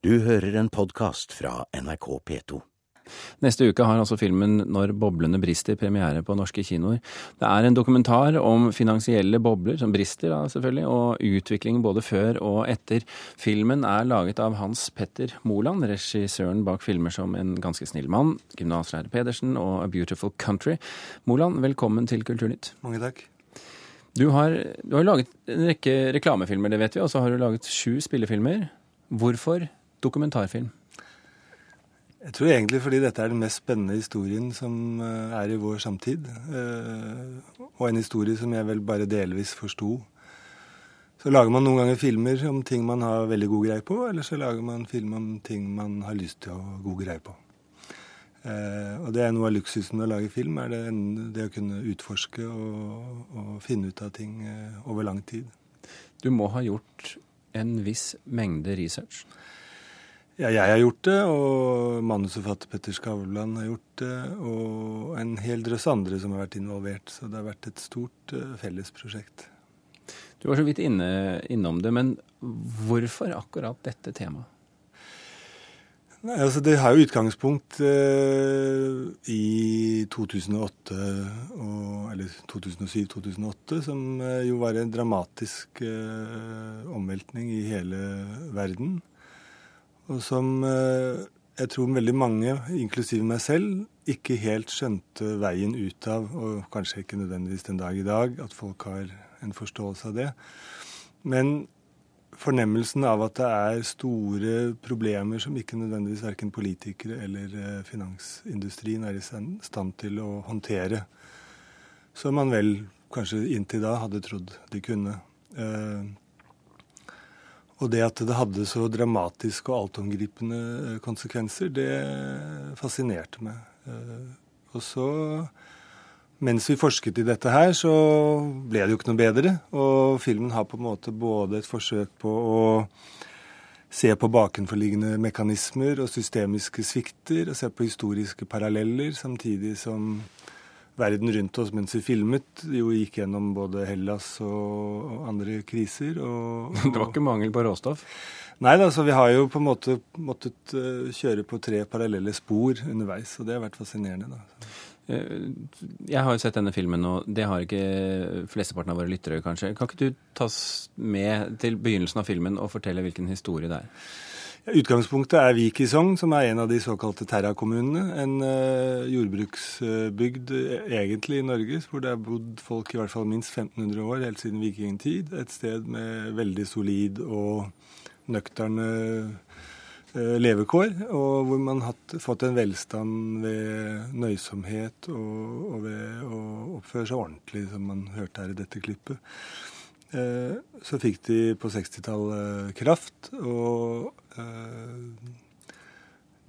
Du hører en podkast fra NRK P2. Neste uke har altså filmen Når boblene brister premiere på norske kinoer. Det er en dokumentar om finansielle bobler, som brister da selvfølgelig, og utviklingen både før og etter. Filmen er laget av Hans Petter Moland, regissøren bak filmer som En ganske snill mann, Gymnaslærer Pedersen og A Beautiful Country. Moland, velkommen til Kulturnytt. Mange takk. Du har, du har laget en rekke reklamefilmer, det vet vi, og så har du laget sju spillefilmer. Hvorfor dokumentarfilm? Jeg tror egentlig fordi dette er den mest spennende historien som eh, er i vår samtid. Eh, og en historie som jeg vel bare delvis forsto. Så lager man noen ganger filmer om ting man har veldig god greie på, eller så lager man film om ting man har lyst til å ha god greie på. Eh, og det er noe av luksusen med å lage film, er det, det å kunne utforske og, og, finne ut av ting over lang tid. Du må ha gjort en viss mengde research? Ja, jeg har gjort det, og manusforfatter Petter Skavlan har gjort det. Og en hel drøss andre som har vært involvert. Så det har vært et stort uh, fellesprosjekt. Du var så vidt inne, innom det, men hvorfor akkurat dette temaet? Nei, altså Det har jo utgangspunkt eh, i 2008, og, eller 2007-2008, som uh, jo var en dramatisk omveltning i hele verden og som eh, jeg tror veldig mange, inklusive meg selv, ikke helt skjønte veien ut av, og kanskje ikke nødvendigvis den dag i dag, at folk har en forståelse av det. Men fornemmelsen av at det er store problemer som ikke nødvendigvis verken politikere eller eh, finansindustrien er i stand til å håndtere, som man vel kanskje inntil da hadde trodd de kunne. Og det at det hadde så dramatiske og altomgripende eh, konsekvenser, det fascinerte meg. Eh, og så, mens vi forsket i dette her, så ble det jo ikke noe bedre. Og filmen har på en måte både et forsøk på å se på bakenforliggende mekanismer og systemiske svikter, og se på historiske paralleller, samtidig som verden rundt oss mens vi filmet, jo gikk gjennom både Hellas og andre kriser. Og, og det var ikke mangel på råstoff? Nei da, så vi har jo på en måte måttet uh, kjøre på tre parallelle spor underveis, og det har vært fascinerende. da. Eh, jeg har jo sett denne filmen, og det har ikke flesteparten av våre lyttere, kanskje. Kan ikke du tas med til begynnelsen av filmen og fortelle hvilken historie det er? Utgangspunktet er Vik i Sogn, som er en av de såkalte Terra-kommunene. En uh, jordbruksbygd uh, egentlig i Norge, hvor det har bodd folk i hvert fall minst 1500 år, helt siden vikingtid. Et sted med veldig solid og nøkterne uh, levekår, og hvor man har fått en velstand ved nøysomhet og ved å oppføre seg ordentlig, som man hørte her i dette klippet. Eh, så fikk de på 60-tallet kraft, og eh,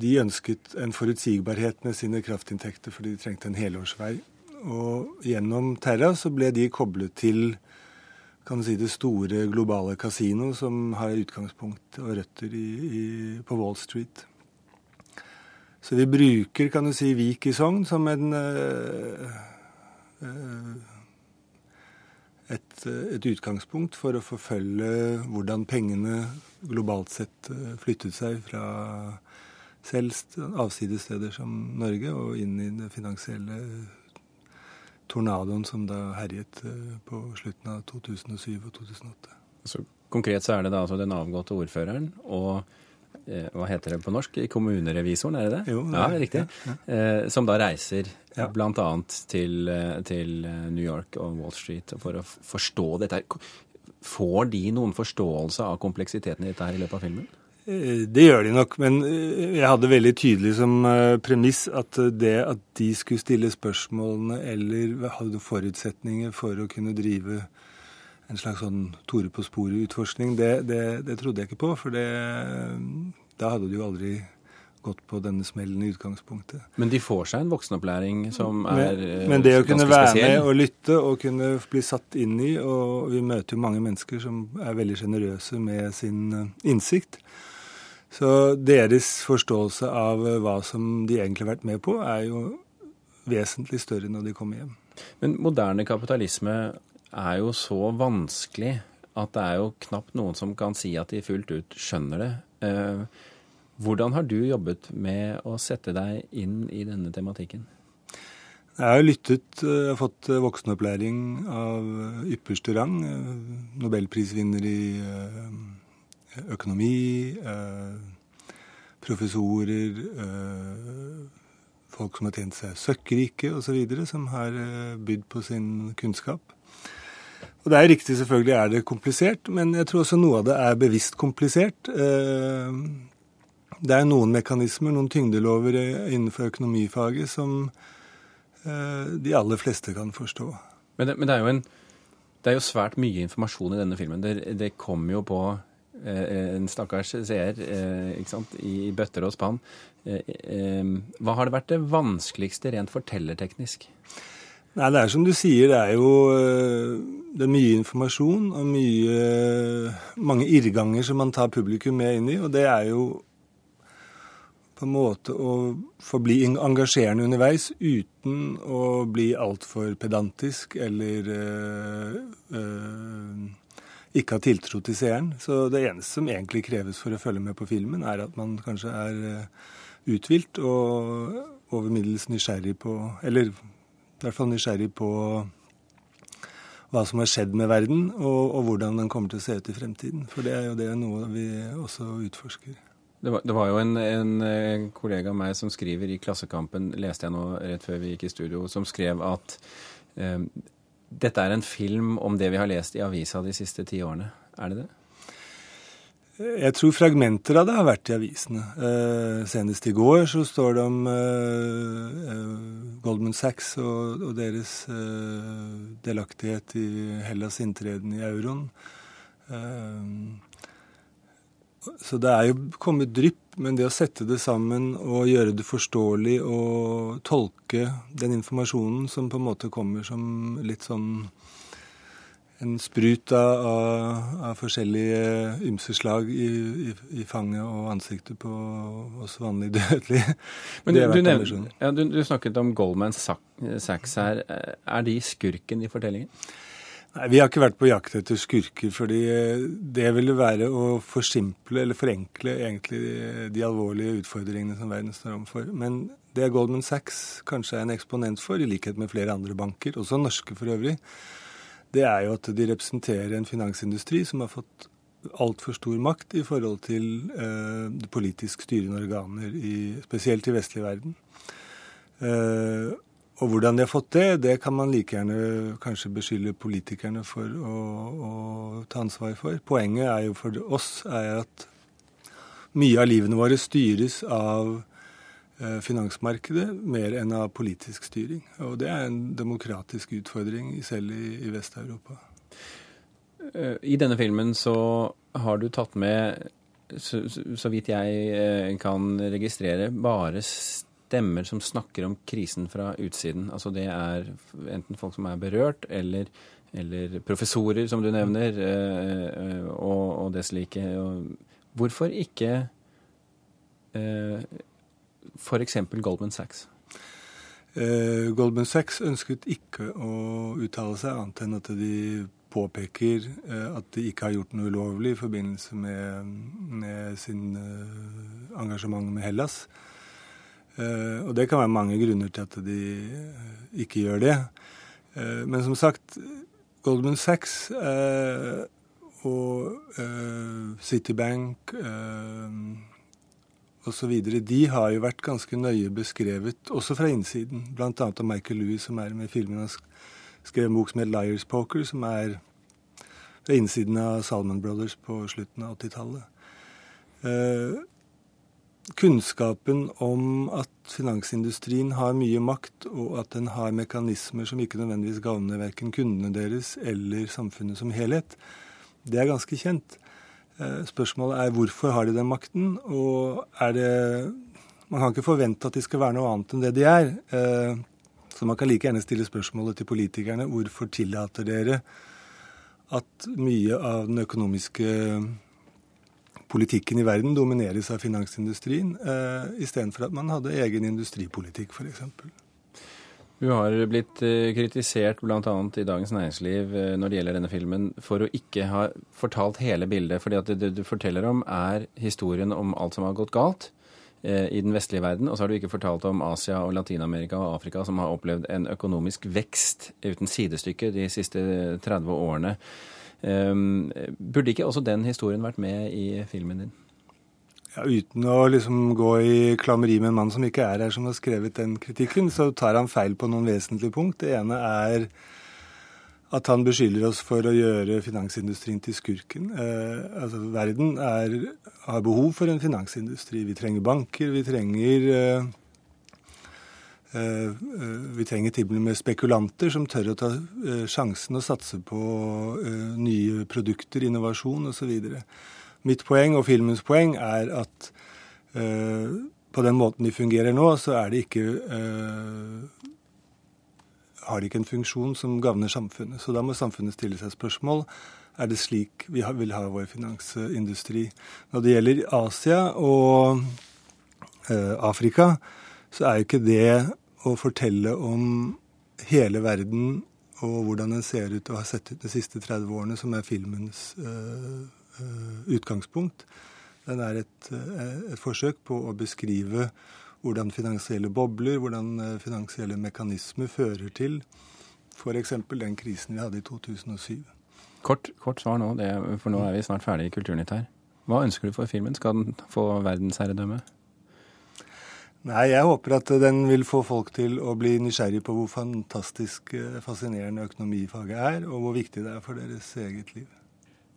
de ønsket en forutsigbarhet med sine kraftinntekter fordi de trengte en helårsvei. Og gjennom Terra så ble de koblet til kan du si, det store globale kasino som har utgangspunkt og røtter i, i, på Wall Street. Så vi bruker kan du si, Vik i Sogn som en øh, øh, et, et, utgangspunkt for å forfølge hvordan pengene globalt sett eh, flyttet seg fra selv avsidessteder som Norge og inn i den finansielle tornadoen som da herjet eh, på slutten av 2007 og 2008. Så konkret så er det da altså den avgåtte ordføreren og hva heter det på norsk? Kommunerevisoren, er det det? Jo, det er, ja, riktig. Ja, ja. Eh, som da reiser ja. bl.a. Til, eh, til New York og Wall Street for å forstå dette. Får de noen forståelse av kompleksiteten i dette her i løpet av filmen? Det gjør de nok, men jeg hadde veldig tydelig som premiss at det at de skulle stille spørsmålene eller hadde forutsetninger for å kunne drive en slags sånn Tore på sporet-utforskning, det, det, det, trodde jeg ikke på. For det, da hadde de jo aldri gått på denne smellen i utgangspunktet. Men de får seg en voksenopplæring som er men, spesiell. men det å kunne være spesiell. med og lytte og kunne bli satt inn i, og vi møter jo mange mennesker som er veldig sjenerøse med sin eh, innsikt. Så deres forståelse av eh, hva som de egentlig har vært med på, er jo vesentlig større når de kommer hjem. Men moderne kapitalisme er jo så vanskelig at det er jo knapt noen som kan si at de fullt ut skjønner det. Eh, Hvordan har du jobbet med å sette deg inn i denne tematikken? Jeg har lyttet, jeg har fått voksenopplæring av ypperste rang. Nobelprisvinner i økonomi, professorer, folk som har tjent seg søkkrike osv., som har bydd på sin kunnskap. Og Det er riktig, selvfølgelig er det komplisert, men jeg tror også noe av det er bevisst komplisert. Eh, det er noen mekanismer, noen tyngdelover innenfor økonomifaget som eh, de aller fleste kan forstå. Men det, men det, er, jo en, det er jo svært mye informasjon i denne filmen. Det, det kommer jo på eh, en stakkars seer i bøtter og spann. Hva har det vært det vanskeligste rent fortellerteknisk? Nei, Det er som du sier, det er jo eh, det er mye informasjon og mye, mange irrganger som man tar publikum med inn i. Og det er jo på en måte å forbli engasjerende underveis uten å bli altfor pedantisk eller øh, øh, ikke ha tiltro til seeren. Så det eneste som egentlig kreves for å følge med på filmen, er at man kanskje er uthvilt og over middels nysgjerrig på Eller i hvert fall nysgjerrig på hva som har skjedd med verden, og, og, hvordan den kommer til å se ut i fremtiden. For det er jo det noe vi også utforsker. Det var, det var jo en, en, kollega av meg som skriver i Klassekampen, leste jeg nå rett før vi gikk i studio, som skrev at eh, dette er en film om det vi har lest i avisa de siste ti årene. Er det det? Jeg tror fragmenter av det har vært i avisene. Eh, senest i går så står det om eh, eh Goldman Sachs og, og deres eh, delaktighet i Hellas' inntreden i euroen. Eh, så det er jo kommet drypp, men det å sette det sammen og gjøre det forståelig og tolke den informasjonen som på en måte kommer som litt sånn en sprut av, av forskjellige ymse slag i, i, i, fanget og ansiktet på oss vanlige dødelige. Men du, du, nevnt, ja, du, du, snakket om Goldman Sachs her. Er de skurken i fortellingen? Nei, Vi har ikke vært på jakt etter skurker, fordi det ville være å forsimple eller forenkle egentlig de alvorlige utfordringene som verden står overfor. Men det Goldman Sachs kanskje er en eksponent for, i likhet med flere andre banker, også norske for øvrig, det er jo at de representerer en finansindustri som har fått altfor stor makt i forhold til eh, politisk styrende organer, i, spesielt i vestlig verden. Eh, og hvordan de har fått det, det kan man like gjerne kanskje beskylde politikerne for å, å, ta ansvar for. Poenget er jo for oss er at mye av livene våre styres av finansmarkedet mer enn av politisk styring. Og det er en demokratisk utfordring selv i, i Vest-Europa. Eh, I denne filmen så har du tatt med, så, så, vidt jeg eh, kan registrere, bare stemmer som snakker om krisen fra utsiden. Altså det er enten folk som er berørt, eller, eller professorer, som du nevner, og, og det slike. Hvorfor ikke f.eks. Goldman Sachs? Eh, Goldman Sachs ønsket ikke å uttale seg, annet enn at de påpeker eh, at de ikke har gjort noe ulovlig i forbindelse med, med sin eh, engasjement med Hellas. Eh, og det kan være mange grunner til at de eh, ikke gjør det. Eh, men som sagt, Goldman Sachs og Citibank osv. De har jo vært ganske nøye beskrevet, også fra innsiden. Bl.a. av Michael Lewis, som er med i filmen. Han skrev en bok som het 'Liars Poker', som er fra innsiden av Salman Brothers på slutten av 80-tallet. Eh, kunnskapen om at finansindustrien har mye makt, og at den har mekanismer som ikke nødvendigvis gagner verken kundene deres eller samfunnet som helhet, det er ganske kjent. Eh, spørsmålet er hvorfor har de den makten, og er det Man kan ikke forvente at de skal være noe annet enn det de er. Eh, så man kan like gjerne stille spørsmålet til politikerne hvorfor tillater dere at mye av den økonomiske politikken i verden domineres av finansindustrien, eh, istedenfor at man hadde egen industripolitikk, f.eks. Du har blitt eh, kritisert bl.a. i Dagens Næringsliv eh, når det gjelder denne filmen, for å ikke ha fortalt hele bildet. fordi at det du forteller om, er historien om alt som har gått galt eh, i den vestlige verden. Og så har du ikke fortalt om Asia og Latin-Amerika og Afrika, som har opplevd en økonomisk vekst uten sidestykke de siste 30 årene. Burde ikke også den historien vært med i filmen din? Ja, uten å liksom gå i klammeri med en mann som ikke er her, som har skrevet den kritikken, så tar han feil på noen vesentlige punkt. Det ene er at han beskylder oss for å gjøre finansindustrien til skurken. Eh, altså, verden er, har behov for en finansindustri. Vi trenger banker, vi trenger eh, eh, vi trenger til og med spekulanter som tør å ta eh, sjansen og satse på eh, nye produkter, innovasjon osv. Mitt poeng og filmens poeng er at uh, på den måten de fungerer nå, så er de ikke uh, har de ikke en funksjon som gagner samfunnet. Så da må samfunnet stille seg spørsmål er det slik vi vil ha vår finansindustri. Når det gjelder Asia og uh, Afrika, så er jo ikke det å fortelle om hele verden og hvordan den ser ut og har sett ut de siste 30 årene, som er filmens Eh, utgangspunkt. Den er et, eh, et, forsøk på å beskrive hvordan finansielle bobler, hvordan eh, finansielle mekanismer fører til f.eks. den krisen vi hadde i 2007. Kort, kort svar nå, det, for nå er vi snart ferdig i Kulturnytt her. Hva ønsker du for filmen? Skal den få verdensherredømme? Nei, jeg håper at den vil få folk til å bli nysgjerrig på hvor fantastisk fascinerende økonomifaget er, og hvor viktig det er for deres eget liv.